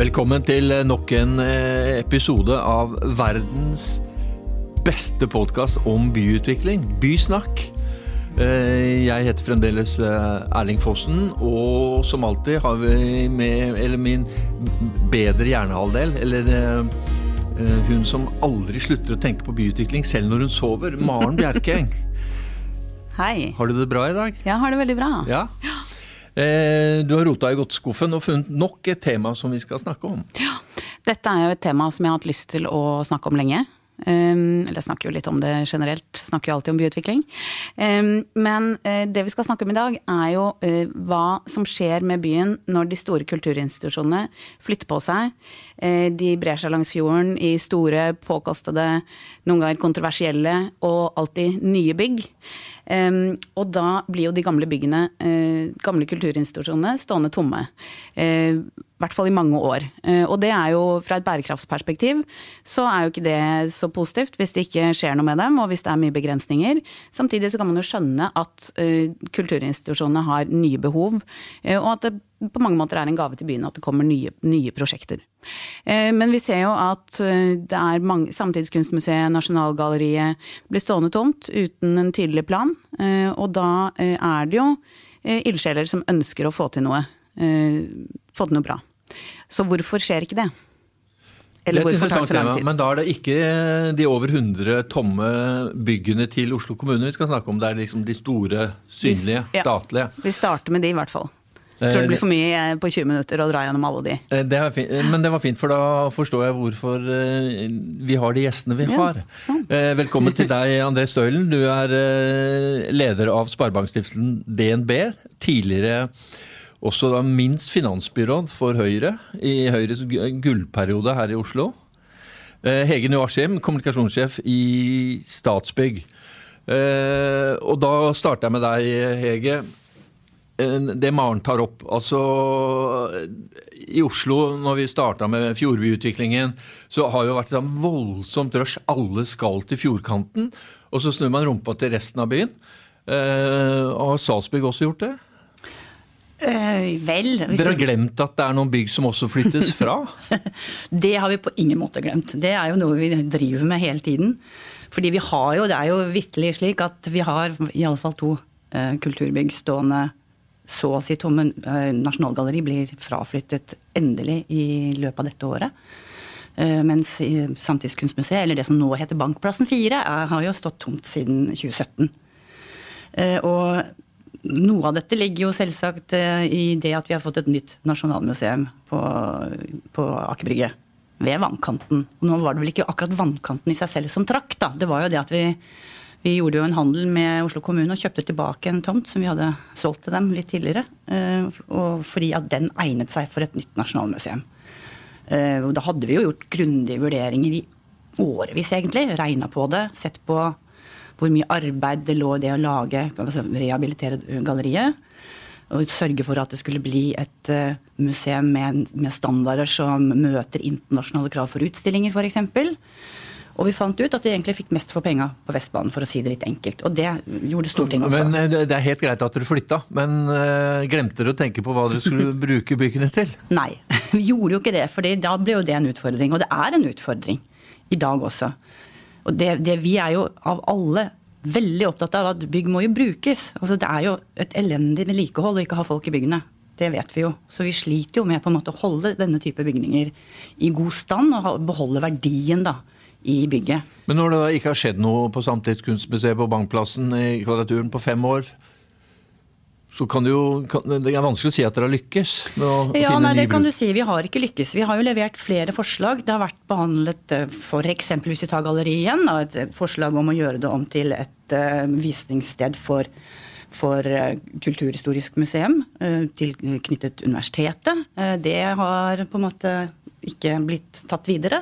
Velkommen til nok en eh, episode av verdens beste podkast om byutvikling, Bysnakk. Eh, Jeg heter fremdeles eh, Erling Fossen, og som alltid har vi med eller min bedre hjernehalvdel, eller eh, eh, hun som aldri slutter å tenke på byutvikling selv når hun sover, Maren Bjerkeng. Hei. Har du det bra i dag? Ja, har det veldig bra. Ja. Eh, Du har rota i godtskuffen og funnet nok et tema som vi skal snakke om. Ja, Dette er jo et tema som jeg har hatt lyst til å snakke om lenge. Um, eller jeg snakker jo litt om det generelt, snakker jo alltid om byutvikling. Um, men uh, det vi skal snakke om i dag, er jo uh, hva som skjer med byen når de store kulturinstitusjonene flytter på seg. Uh, de brer seg langs fjorden i store, påkostede, noen ganger kontroversielle og alltid nye bygg. Um, og da blir jo de gamle byggene, gamle kulturinstitusjonene, stående tomme. I hvert fall i mange år. Og det er jo fra et bærekraftsperspektiv så er jo ikke det så positivt hvis det ikke skjer noe med dem, og hvis det er mye begrensninger. Samtidig så kan man jo skjønne at kulturinstitusjonene har nye behov, og at det på mange måter er en gave til byen at det kommer nye, nye prosjekter. Men vi ser jo at det er mange, Samtidskunstmuseet, Nasjonalgalleriet blir stående tomt uten en tydelig plan. Og da er det jo ildsjeler som ønsker å få til noe. Få til noe bra. Så hvorfor skjer ikke det? Eller det er et interessant tema, men da er det ikke de over 100 tomme byggene til Oslo kommune vi skal snakke om. Det er liksom de store, synlige, ja, statlige. Vi starter med de, i hvert fall. Jeg tror det blir for mye på 20 minutter å dra gjennom alle de. Det fint, men det var fint, for da forstår jeg hvorfor vi har de gjestene vi har. Ja, sånn. Velkommen til deg, André Støylen. Du er leder av Sparebankstiftelsen DNB. Tidligere også da minst finansbyråd for Høyre i Høyres gullperiode her i Oslo. Hege Nuashim, kommunikasjonssjef i Statsbygg. Og da starter jeg med deg, Hege. Det Maren tar opp. Altså I Oslo, når vi starta med fjordbyutviklingen, så har det jo vært et voldsomt rush. Alle skal til fjordkanten. Og så snur man rumpa til resten av byen. Har Statsbygg også gjort det? Uh, vel Dere har glemt at det er noen bygg som også flyttes fra? det har vi på ingen måte glemt. Det er jo noe vi driver med hele tiden. Fordi vi har jo, det er jo vitterlig slik at vi har i alle fall to uh, kulturbygg stående så å si tomme. Uh, Nasjonalgalleri blir fraflyttet endelig i løpet av dette året. Mens Samtidskunstmuseet, eller det som nå heter Bankplassen 4, har jo stått tomt siden 2017. Og noe av dette ligger jo selvsagt i det at vi har fått et nytt nasjonalmuseum på, på Aker Brygge. Ved vannkanten. Og nå var det vel ikke akkurat vannkanten i seg selv som trakk, da. Det var jo det at vi, vi gjorde jo en handel med Oslo kommune og kjøpte tilbake en tomt som vi hadde solgt til dem litt tidligere. Og fordi at den egnet seg for et nytt nasjonalmuseum. Og da hadde vi jo gjort grundige vurderinger i årevis, egentlig. Regna på det. Sett på hvor mye arbeid det lå i det å lage, altså rehabilitere galleriet. Og sørge for at det skulle bli et museum med, med standarder som møter internasjonale krav for utstillinger, f.eks. Og vi fant ut at vi egentlig fikk mest for penga på Vestbanen, for å si det litt enkelt. Og det gjorde Stortinget også. Men Det er helt greit at dere flytta, men uh, glemte dere å tenke på hva dere skulle bruke byggene til? Nei, vi gjorde jo ikke det, for da ble jo det en utfordring. Og det er en utfordring i dag også. Og det, det, vi er jo av alle veldig opptatt av at bygg må jo brukes. Altså Det er jo et elendig vedlikehold å ikke ha folk i byggene. Det vet vi jo. Så vi sliter jo med på en måte å holde denne type bygninger i god stand og beholde verdien da i bygget. Men når det ikke har skjedd noe på Samtidskunstmuseet på Bankplassen i Kvadraturen på fem år, så kan det jo kan, Det er vanskelig å si at dere har lykkes med å ja, finne nei, det kan bruk. du si. Vi har ikke lykkes. Vi har jo levert flere forslag. Det har vært behandlet f.eks. hvis vi tar galleriet igjen, da, et forslag om å gjøre det om til et uh, visningssted for for Kulturhistorisk museum tilknyttet universitetet. Det har på en måte ikke blitt tatt videre.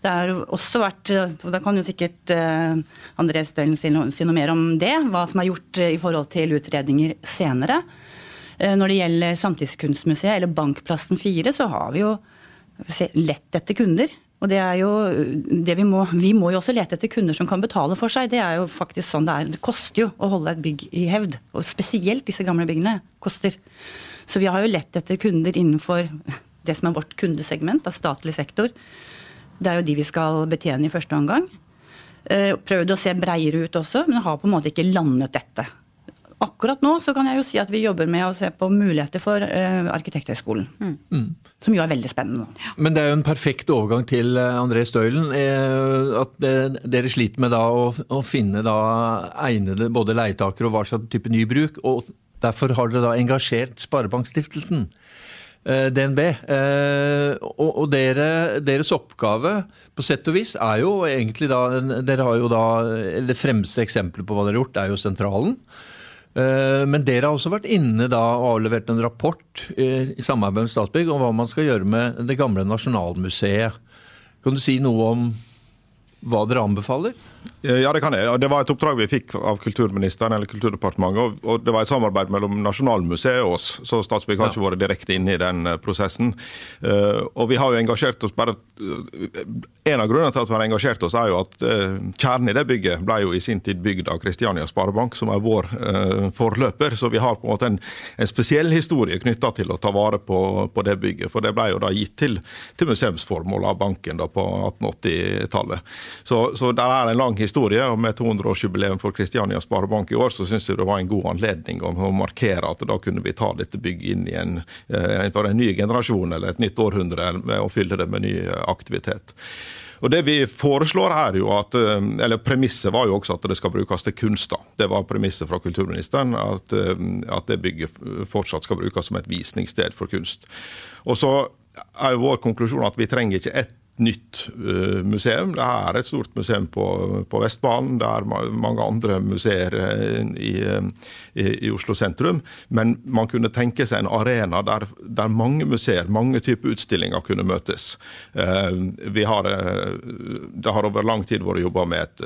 Det har også vært, og Da kan jo sikkert André Stølen si noe, mer om det, hva som er gjort i forhold til utredninger senere. Når det gjelder Samtidskunstmuseet eller Bankplassen 4, så har vi jo lett etter kunder. Og det er jo det vi må Vi må jo også lete etter kunder som kan betale for seg. Det er jo faktisk sånn det er. Det koster jo å holde et bygg i hevd. Og spesielt disse gamle byggene koster. Så vi har jo lett etter kunder innenfor det som er vårt kundesegment av statlig sektor. Det er jo de vi skal betjene i første omgang. Eh, prøvd å se breiere ut også, men har på en måte ikke landet dette. Akkurat nå så kan jeg jo si at vi jobber med å se på muligheter for uh, Arkitekthøgskolen. Mm. Som jo er veldig spennende. Men det er jo en perfekt overgang til eh, André Støylen. Eh, at dere sliter med da å, å finne da egnede både leietakere og hva slags type nybruk. Og derfor har dere da engasjert Sparebankstiftelsen. DNB. Og, og dere, deres oppgave på sett og vis er jo egentlig da Dere har jo da Det fremste eksempelet på hva dere har gjort, er jo sentralen. Eh, men dere har også vært inne da og avlevert en rapport eh, i samarbeid med Statsbygg om hva man skal gjøre med det gamle Nasjonalmuseet. Kan du si noe om hva dere anbefaler? Ja, det kan jeg. Det var et oppdrag vi fikk av kulturministeren eller Kulturdepartementet. Og det var et samarbeid mellom Nasjonalmuseet og oss, så Statsbygg har ikke vært direkte inne i den eh, prosessen. Eh, og vi har jo engasjert oss bare eh, En av grunnene til at vi har engasjert oss, er jo at kjernen i det bygget ble jo i sin tid bygd av Kristiania Sparebank, som er vår forløper. Så vi har på en måte en, en spesiell historie knytta til å ta vare på, på, det bygget. For det ble jo da gitt til, til museumsformål av banken da på 1880-tallet. Så, så der er en lang historie, og med 200-årsjubileum for Kristiania Sparebank i år, så syns jeg det var en god anledning å, markere at da kunne vi ta dette bygget inn i en, eh, for en ny generasjon eller et nytt århundre, å fylle det med ny aktivitet. Og det vi foreslår her jo at, eh, eller Premisset var jo også at det skal brukes til kunst. da. Det var premisset fra kulturministeren, at, eh, at det bygget fortsatt skal brukes som et visningssted for kunst. Og så er jo vår konklusjon at vi trenger ikke ett nytt uh, museum. Det er et stort museum på, på, Vestbanen. Det er mange andre museer uh, i, i, i, Oslo sentrum. Men man kunne tenke seg en arena der, der mange museer, mange typer utstillinger kunne møtes. Vi har, det har over lang tid vært jobba med et,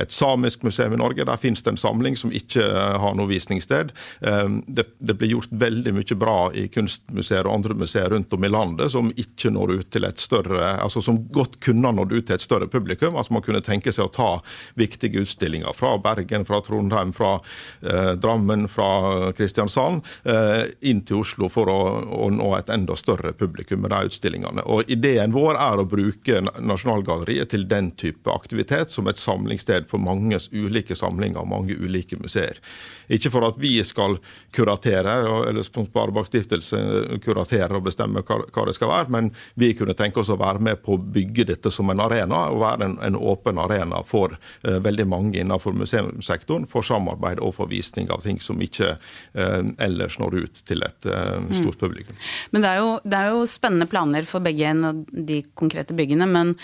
et, samisk museum i Norge. Der finnes det en samling som ikke har noe visningssted. Det, det blir gjort veldig mye bra i kunstmuseer og andre museer rundt om i landet som ikke når ut til et større altså som godt kunne nådd ut til et større publikum. altså Man kunne tenke seg å ta viktige utstillinger fra Bergen, fra Trondheim, fra eh, Drammen, fra Kristiansand eh, inn til Oslo for å, å, nå et enda større publikum med de utstillingene. Og Ideen vår er å bruke Nasjonalgalleriet til den type aktivitet som et samlingssted for manges ulike samlinger og mange ulike museer. Ikke for at vi skal kuratere, eller Sparebankstiftelsen kuratere og bestemme hva, hva det skal være, men vi kunne tenke oss å være med på å bygge dette som en arena, og være en, en åpen arena for eh, veldig mange innenfor museumssektoren, for samarbeid og for visning av ting som ikke eh, ellers når ut til et eh, stort mm. publikum. Men det er, jo, det er, jo, spennende planer for begge de konkrete byggene, men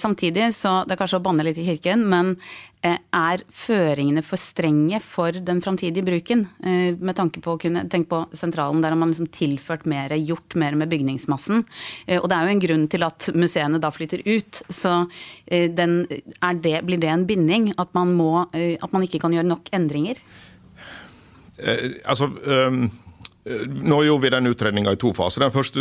samtidig så Det er kanskje å banne litt i kirken, men Eh, er føringene for strenge for den framtidige bruken? Eh, med tanke på å kunne tenke på sentralen, der har man liksom tilført mer, gjort mer med bygningsmassen. Eh, og det er jo en grunn til at museene da flytter ut. Så det, blir det en binding? At man, må, at man ikke kan gjøre nok endringer? Eh, altså... Um Eh, nå gjorde vi den utredninga i to faser. Den første,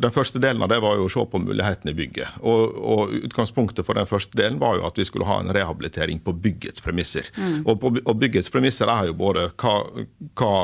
den første, delen av det var jo å se på mulighetene i bygget. Og, og, Utgangspunktet for den første delen var jo at vi skulle ha en rehabilitering på byggets premisser. Mm. Og, på, og, Byggets premisser er jo både hva, hva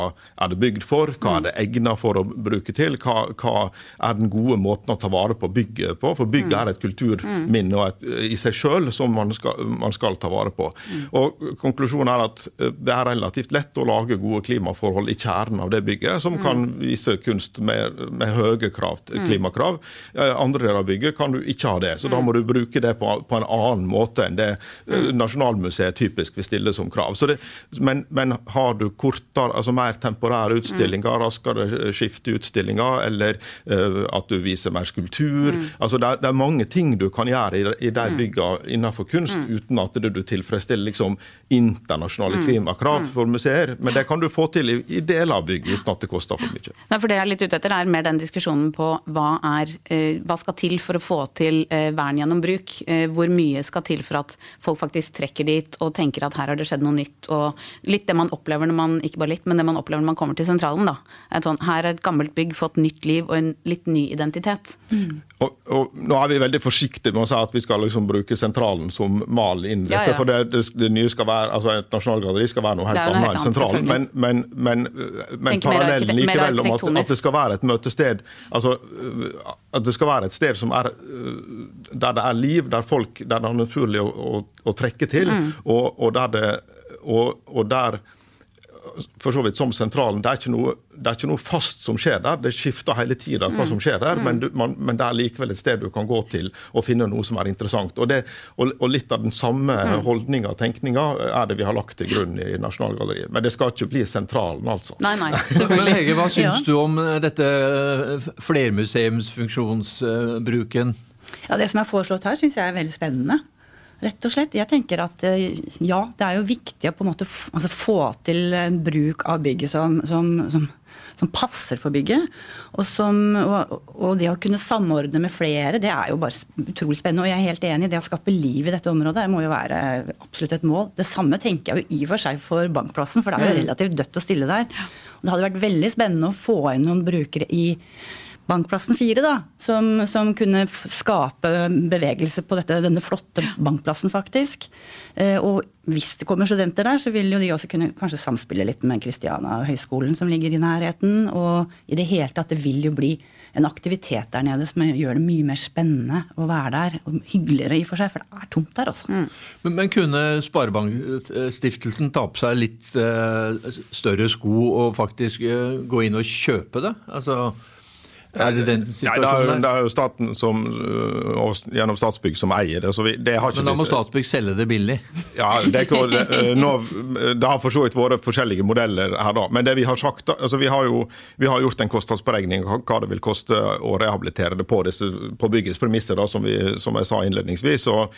er det bygd for, hva er det egnet for å bruke til, hva, hva, er den gode måten å ta vare på bygget på. For bygget mm. er et kulturminne et, i seg sjøl som man skal, man skal, ta vare på. Mm. Og Konklusjonen er at eh, det er relativt lett å lage gode klimaforhold i kjernen av det bygget. Som kan vise kunst med, med høye krav, klimakrav. Eh, andre deler av bygget kan du ikke ha det. Så da må du bruke det på, på en annen måte enn det eh, Nasjonalmuseet typisk vil stille som krav. Det, men, men, har du kortere, altså mer temporære utstillinger, raskere skifte utstillinger, eller uh, at du viser mer skulptur mm. altså det er, det er, mange ting du kan gjøre i, i de byggene innenfor kunst, mm. uten at du tilfredsstiller liksom, internasjonale klimakrav for museer. Men det kan du få til i, i deler av bygget uten at det koster kosta for mye. Nei, for Det jeg er litt ute etter, er mer den diskusjonen på hva, er, eh, hva skal til for å få til eh, vern gjennom bruk. Eh, hvor mye skal til for at folk faktisk trekker dit og tenker at her har det skjedd noe nytt. Og litt det man opplever når man ikke bare litt, men det man opplever når man kommer til sentralen. da. Sånn, her er et gammelt bygg fått nytt liv og en litt ny identitet. Mm. Og, og, Nå er vi veldig forsiktige med å si at vi skal liksom bruke sentralen som mal inn dette. Ja, ja. For det, det, det, nye skal være, altså et nasjonalgalleri skal være noe helt annet enn sentralen. Men, men, men, men parallelt likevel om at, at, det skal være et møtested. Altså, øh, at det skal være et sted som er, øh, der det er liv, der folk, der det er naturlig å, å, å trekke til. Mm. Og, og, der det, og, og der for så vidt som sentralen. Det er, ikke noe, det er ikke noe fast som skjer der. Det skifter hele tida hva som skjer der, men, du, man, men, det er likevel et sted du kan gå til og finne noe som er interessant. Og, det, og, og litt av den samme holdninga og tenkninga er det vi har lagt til grunn i Nasjonalgalleriet. Men det skal ikke bli sentralen, altså. Nei, nei, Men Hege, hva syns ja. du om eh, dette eh, flermuseumsfunksjonsbruken? Ja, Det som er foreslått her, syns jeg er veldig spennende rett og slett. Jeg tenker at eh, ja, det er jo viktig å på en måte altså, få til bruk av bygget som, som, som, som passer for bygget. Og, og, og, det å kunne samordne med flere, det er jo bare utrolig spennende. Og jeg er helt enig, det å skape liv i dette området det må jo være absolutt et mål. Det samme tenker jeg jo i og for seg for Bankplassen, for det er jo mm. relativt dødt og stille der. Og det hadde vært veldig spennende å få inn noen brukere i Bankplassen 4, da, som, som, kunne skape bevegelse på dette, denne flotte bankplassen, faktisk. Eh, og hvis det kommer studenter der, så vil jo de også kunne kanskje samspille litt med Kristiana høgskolen som ligger i nærheten. Og i det hele tatt, det vil jo bli en aktivitet der nede som gjør det mye mer spennende å være der. Og hyggeligere i for seg, for det er tomt der også. Mm. Men, men, kunne Sparebankstiftelsen ta på seg litt uh, større sko og faktisk uh, gå inn og kjøpe det? Altså er det den situasjonen Nei, det, er, er jo staten som, øh, gjennom Statsbygg som eier det. Vi, det Men da må Statsbygg selge det billig? Ja, det, det, øh, nå, det har for så vidt vært forskjellige modeller her da. Men det vi har sagt, altså vi har jo vi har gjort en kostnadsberegning av hva det vil koste å rehabilitere det på, disse, på byggets premisser, da, som, vi, som jeg sa innledningsvis. og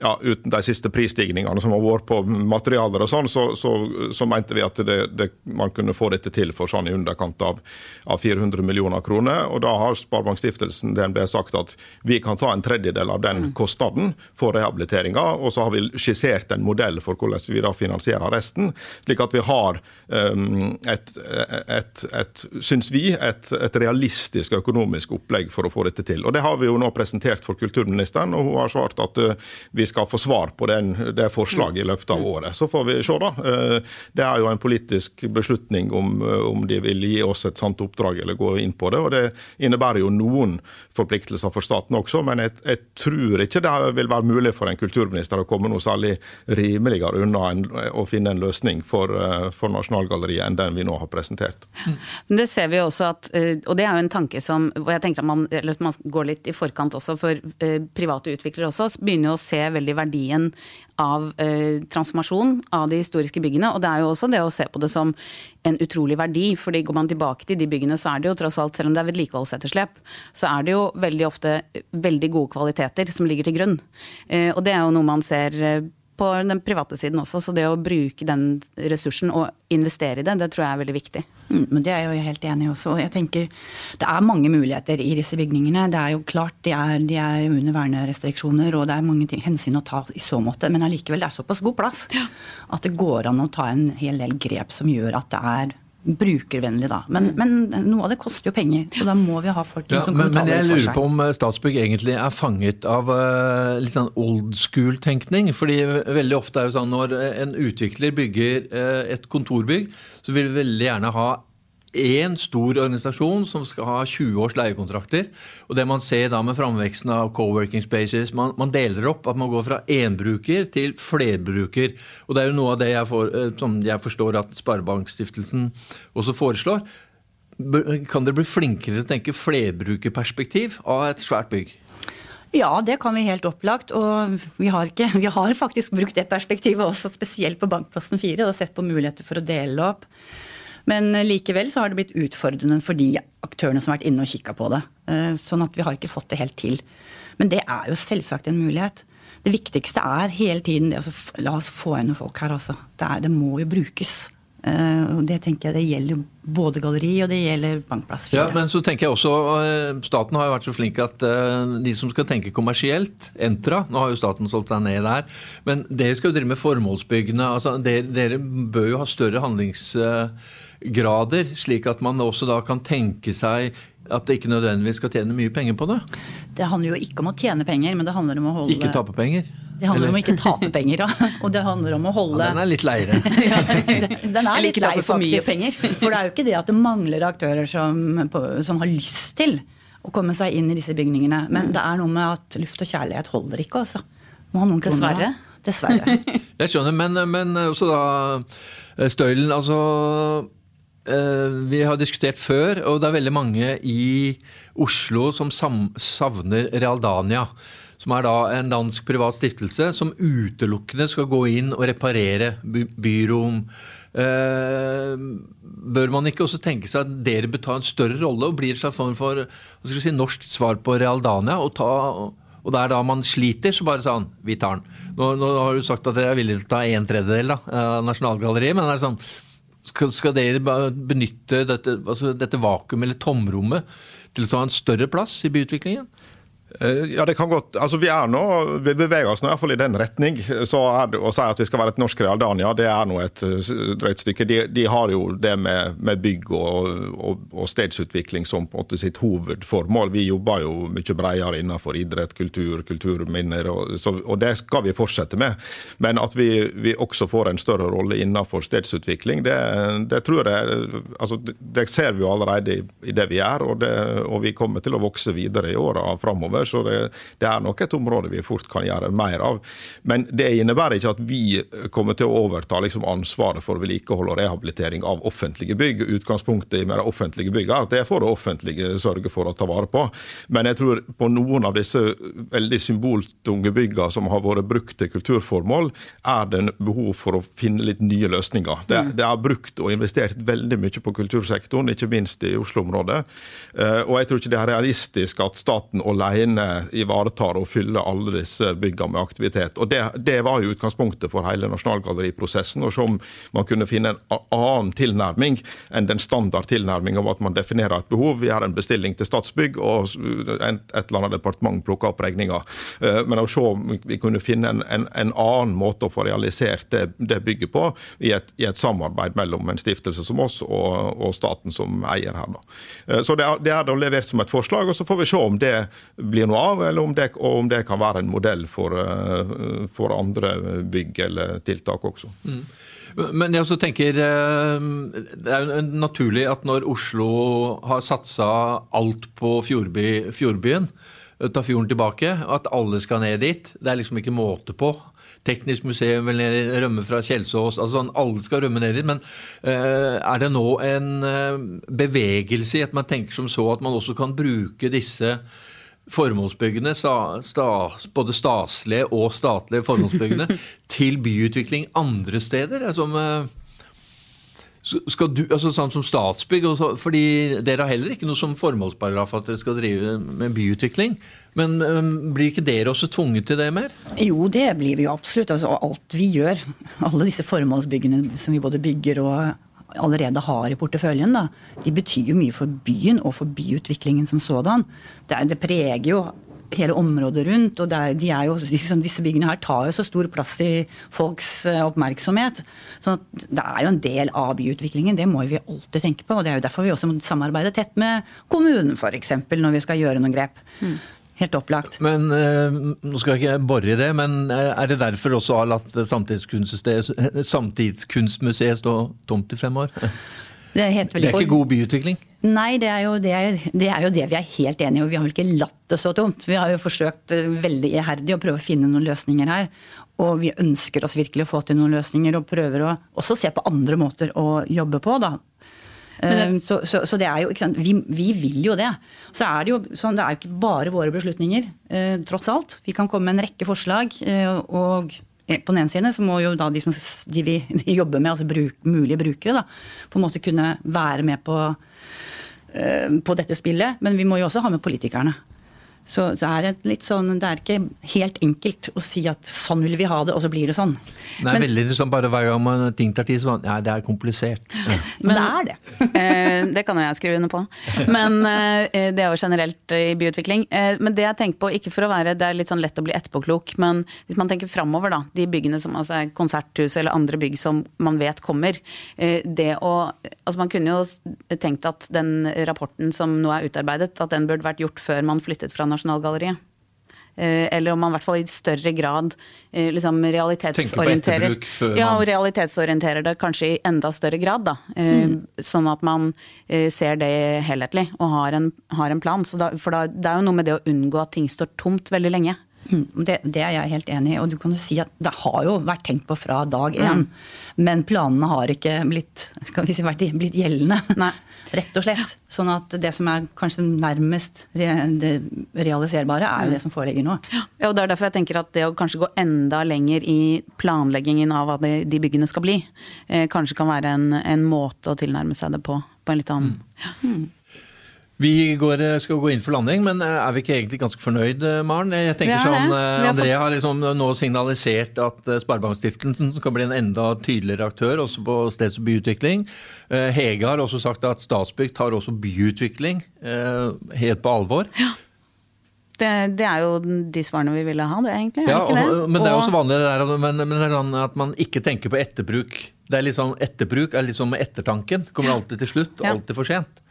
ja, uten de siste prisstigningene som har vært på materialer og sånn, så, så, så, mente vi at det, det, man kunne få dette til for sånn i underkant av, av 400 millioner kroner. Og da har Sparebankstiftelsen DNB sagt at vi kan ta en tredjedel av den kostnaden for rehabiliteringa, og så har vi skissert en modell for hvordan vi da finansierer resten, slik at vi har um, et, et, et, syns vi, et, et realistisk økonomisk opplegg for å få dette til. Og Det har vi jo nå presentert for kulturministeren, og hun har svart at uh, vi vi skal få svar på den, det forslaget i løpet av året. Så får vi se, da. Eh, det er jo en politisk beslutning om, eh, om de vil gi oss et sant oppdrag eller gå inn på det. og Det innebærer jo noen forpliktelser for staten også, men jeg, jeg tror ikke det vil være mulig for en kulturminister å komme noe særlig rimeligere unna en, å finne en løsning for, eh, for Nasjonalgalleriet enn den vi nå har presentert. Men Det ser vi også at, og det er jo en tanke som og jeg tenker at man, man går litt i forkant også, for private utviklere også begynner å se veldig verdien av eh, transformasjon av de historiske byggene. Og det er jo også det å se på det som en utrolig verdi. fordi går man tilbake til de byggene, så er det jo tross alt, selv om det er vedlikeholdsetterslep, så er det jo veldig ofte veldig gode kvaliteter som ligger til grunn. Eh, og det er jo noe man ser eh, på den private siden også. Så det å bruke den ressursen og investere i det, det tror jeg er veldig viktig. Mm, men Det er jeg jo helt enig i også. Jeg tenker Det er mange muligheter i disse bygningene. Det er jo klart de er, de er under vernerestriksjoner, og det er mange ting, hensyn å ta i så måte. Men allikevel, det er såpass god plass ja. at det går an å ta en hel del grep som gjør at det er brukervennlig, da. Men, men, noe av det koster jo penger, så da må vi ha folk ja, som kan men, ta det for seg. Men jeg lurer på om eh, Statsbygg egentlig er fanget av uh, litt sånn old school-tenkning. fordi veldig ofte er det sånn når en utvikler bygger uh, et kontorbygg, så vil vi veldig gjerne ha én stor organisasjon som skal ha 20 års leiekontrakter. Og det man ser da med framveksten av co-working spaces, man, man, deler opp at man går fra énbruker til flerbruker. Og det er jo noe av det jeg, får, eh, som jeg forstår at Sparebankstiftelsen også foreslår. Kan dere bli flinkere til å tenke flerbrukerperspektiv av et svært bygg? Ja, det kan vi helt opplagt. Og vi har, ikke, vi har faktisk brukt det perspektivet også, spesielt på Bankplassen 4, og sett på muligheter for å dele opp. Men likevel så har det blitt utfordrende for de aktørene som har vært inne og kikka på det. Eh, sånn at vi har ikke fått det helt til. Men det er jo selvsagt en mulighet. Det viktigste er hele tiden det å la oss få inn folk her, altså. Det, det må jo brukes. Eh, og det tenker jeg det gjelder både galleri og det gjelder Bankplass 4. Ja, men så tenker jeg også, eh, Staten har jo vært så flink at de som skal tenke kommersielt, Entra Nå har jo staten solgt seg ned der. Men dere skal jo drive med formålsbyggene. altså Dere, dere bør jo ha større handlings grader, slik at man også da kan tenke seg at det ikke nødvendigvis skal tjene mye penger på det? Det handler jo ikke om å tjene penger, men det handler om å holde Ikke tape penger? Det handler om å ikke tape penger, da. Og det handler om å holde ja, Den er litt leiere. ja, den er litt lei, for mye penger. For det er jo ikke det at det mangler aktører som, som har lyst til å komme seg inn i disse bygningene. Men det er noe med at luft og kjærlighet holder ikke, altså. Må ha noen kroner. Dessverre. Dessverre. Jeg skjønner, men, men også da eh, Støylen, altså Vi har diskutert før, og det er veldig mange i Oslo som savner Realdania. Som er da en dansk privat stiftelse som utelukkende skal gå inn og reparere by byrom. Eh, bør man ikke også tenke seg at dere bør ta en større rolle og bli en slags form for si, norsk svar på Realdania? og ta og det er da man sliter, så bare sånn Vi tar den. Nå, nå har du sagt at dere er villige til å ta en tredjedel av Nasjonalgalleriet, men det er sånn skal, skal dere benytte dette, altså dette vakuumet eller tomrommet til å ta en større plass i byutviklingen? Eh, Ja, det kan godt. Altså, Vi er nå, vi beveger oss nå i hvert fall i den retning. Så er det, Å si at vi skal være et norsk Realdania, det er nå et eh, drøyt stykke. De, de har jo det med, med bygg og, og, og stedsutvikling som på en måte sitt hovedformål. Vi jobber jo mye bredere innenfor idrett, kultur, kulturminner, og, så, og det skal vi fortsette med. Men at vi, vi også får en større rolle innenfor stedsutvikling, det, det tror jeg altså, det, det ser vi jo allerede i, i det vi gjør, og, og vi kommer til å vokse videre i åra framover. Så det, det er nok et område vi fort kan gjøre mer av. Men det innebærer ikke at vi kommer til å overta liksom, ansvaret for vedlikehold og rehabilitering av offentlige bygg. Utgangspunktet i mer offentlige bygg er at det får det offentlige sørge for å ta vare på. Men jeg tror på noen av disse veldig symboltunge byggene som har vært brukt til kulturformål, er det behov for å finne litt nye løsninger. Det, det er brukt og investert veldig mye på kultursektoren, ikke minst i Oslo-området. Eh, Og jeg tror ikke det er realistisk at staten alene ivaretar og fylle alle disse byggene med aktivitet. Og Det, det var jo utgangspunktet for hele Nasjonalgalleriprosessen. og Se om man kunne finne en annen tilnærming enn den standard tilnærming om at man definerer et behov. Vi har en bestilling til Statsbygg, og et eller annet departement plukker opp regninga. Eh, Men å se om vi kunne finne en, en, en annen måte å få realisert det, det bygget på, i et, i et samarbeid mellom en stiftelse som oss og, og staten som eier her. Da. Eh, Så det er, det er da levert som et forslag, og så får vi se om det blir noe av, eller om det, og om det kan være en modell for, eh, for andre bygg eller tiltak også. Men jeg også tenker eh, Det er jo naturlig at når Oslo har satsa alt på fjordby, fjordbyen, eh, ta fjorden tilbake, at alle skal ned dit. Det er liksom ikke måte på. Teknisk museum vil ned, rømme fra Kjelsås. altså sånn, Alle skal rømme ned dit. Men uh, er det nå en uh, bevegelse i at man tenker som så at man også kan bruke disse formålsbyggene, sta, sta, både staselige og statlige formålsbyggene, til byutvikling andre steder? Altså, eh, skal du, altså sånn som Statsbygg, så, fordi Dere har heller ikke noe som formålsparagraf at dere skal drive med byutvikling. Men um, blir ikke dere også tvunget til det mer? Jo, det blir vi jo absolutt. Altså, alt vi gjør, alle disse formålsbyggene som vi både bygger og allerede har i porteføljen, da, de betyr jo mye for byen og for byutviklingen som sådan. Det, det preger jo hele området rundt, og er, de er jo, liksom, disse byggene her tar jo så stor plass i folks eh, oppmerksomhet. Så det er jo en del av byutviklingen, det må vi alltid tenke på. og Det er jo derfor vi også må samarbeide tett med kommunen f.eks. når vi skal gjøre noen grep. Helt opplagt. Men øh, Nå skal jeg ikke bore i det, men øh, er det derfor også har latt Samtidskunstmuseet Samtidskunstmuseet stå tomt i fem år? Det er, helt Det er ikke god byutvikling? Nei, det er, jo, det, er, det er jo det vi er helt enige om. Vi har vel ikke latt det stå tomt. Vi har jo forsøkt eh, veldig iherdig å prøve å finne noen løsninger her. Og vi ønsker oss virkelig å få til noen løsninger, og prøver å også se på andre måter å jobbe på, da. Eh, Så, så, så det er jo, ikke sant? Vi, vi vil jo det. Så er det jo sånn, det er jo ikke bare våre beslutninger, eh, tross alt. Vi kan komme med en rekke forslag. eh, og på den ene siden så må jo da de som de vi de jobber med, altså bruk, mulige brukere, da, på en måte kunne være med på, eh, på dette spillet. Men vi må jo også ha med politikerne. Så det er, et litt sånn, det er ikke helt enkelt å si at sånn vil vi ha det, og så blir det sånn. Det er veldig sånn bare hver gang man ting tar tid, så man, ja, det er komplisert. Ja. Men, det er det. Eh, det kan jo jeg skrive under på. Men eh, det er jo generelt i byutvikling. Eh, men det jeg tenker på, ikke for å være Det er litt sånn lett å bli etterpåklok, men hvis man tenker framover, da. De byggene som altså er konserthus eller andre bygg som man vet kommer. eh, Det å Altså man kunne jo tenkt at den rapporten som nå er utarbeidet, at den burde vært gjort før man flyttet fra Nasjonalgalleriet. eller om man i hvert fall i større grad liksom realitetsorienterer Ja, og realitetsorienterer det kanskje i enda større grad, da. Sånn at man ser det helhetlig og har en, har en plan. Så da, for da, det er jo noe med det å unngå at ting står tomt veldig lenge. Mm, Det, det er jeg helt enig i. Og du kan jo si at det har jo vært tenkt på fra dag én. Men planene har ikke blitt, si, blitt gjeldende. Nei. Rett og slett. Sånn at det som er kanskje nærmest re, det realiserbare, er jo det som foreligger nå. Ja, og det er derfor jeg tenker at det å kanskje gå enda lenger i planleggingen av hva de, de byggene skal bli, eh, kanskje kan være en, en måte å tilnærme seg det på. På en litt annen Vi går, eh, skal gå inn for landing, men eh, er vi ikke egentlig ganske fornøyd, eh, Maren? Jeg tenker er sånn, har Andrea har liksom nå signalisert at Sparebankstiftelsen skal bli en enda tydeligere aktør også på steds- og byutvikling. Hege har også sagt at Statsbygg tar også byutvikling helt på alvor. det, det er jo de svarene vi ville ha, det egentlig. Ja, det ikke det? men det er også vanlig det der, men, men det er sånn at man ikke tenker på etterbruk. Det er liksom, etterbruk er liksom ettertanken. Kommer alltid til slutt, Ja. alltid for sent.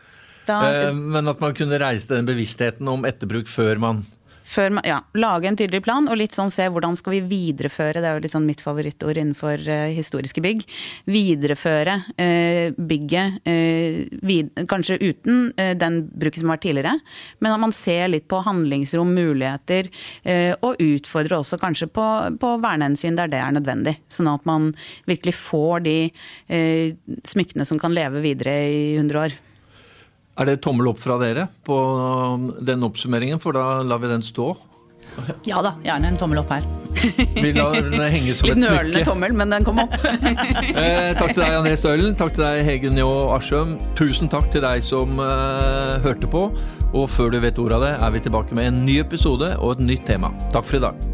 Da, Eh, Men at man kunne reise den bevisstheten om etterbruk før man før man, ja, lage en tydelig plan, og litt sånn se hvordan skal vi videreføre, det er jo litt sånn mitt favorittord innenfor uh, historiske bygg, videreføre uh, bygget, uh, vid, kanskje uten den bruken som har vært tidligere, men at man ser litt på handlingsrom, muligheter, og utfordrer også kanskje på, på vernehensyn der det er nødvendig, sånn at man virkelig får de smykkene som kan leve videre i 100 år. Er det tommel opp fra dere på den oppsummeringen, for da lar vi den stå? Ja da, gjerne en tommel opp her. Vi lar den henge som Litt nølende tommel, men den kom opp. Eh, takk til deg, André Stølen. Takk til deg, Hege Njå Aschum. Tusen takk til deg som eh, hørte på. Og før du vet ordet av det, er vi tilbake med en ny episode og et nytt tema. Takk for i dag.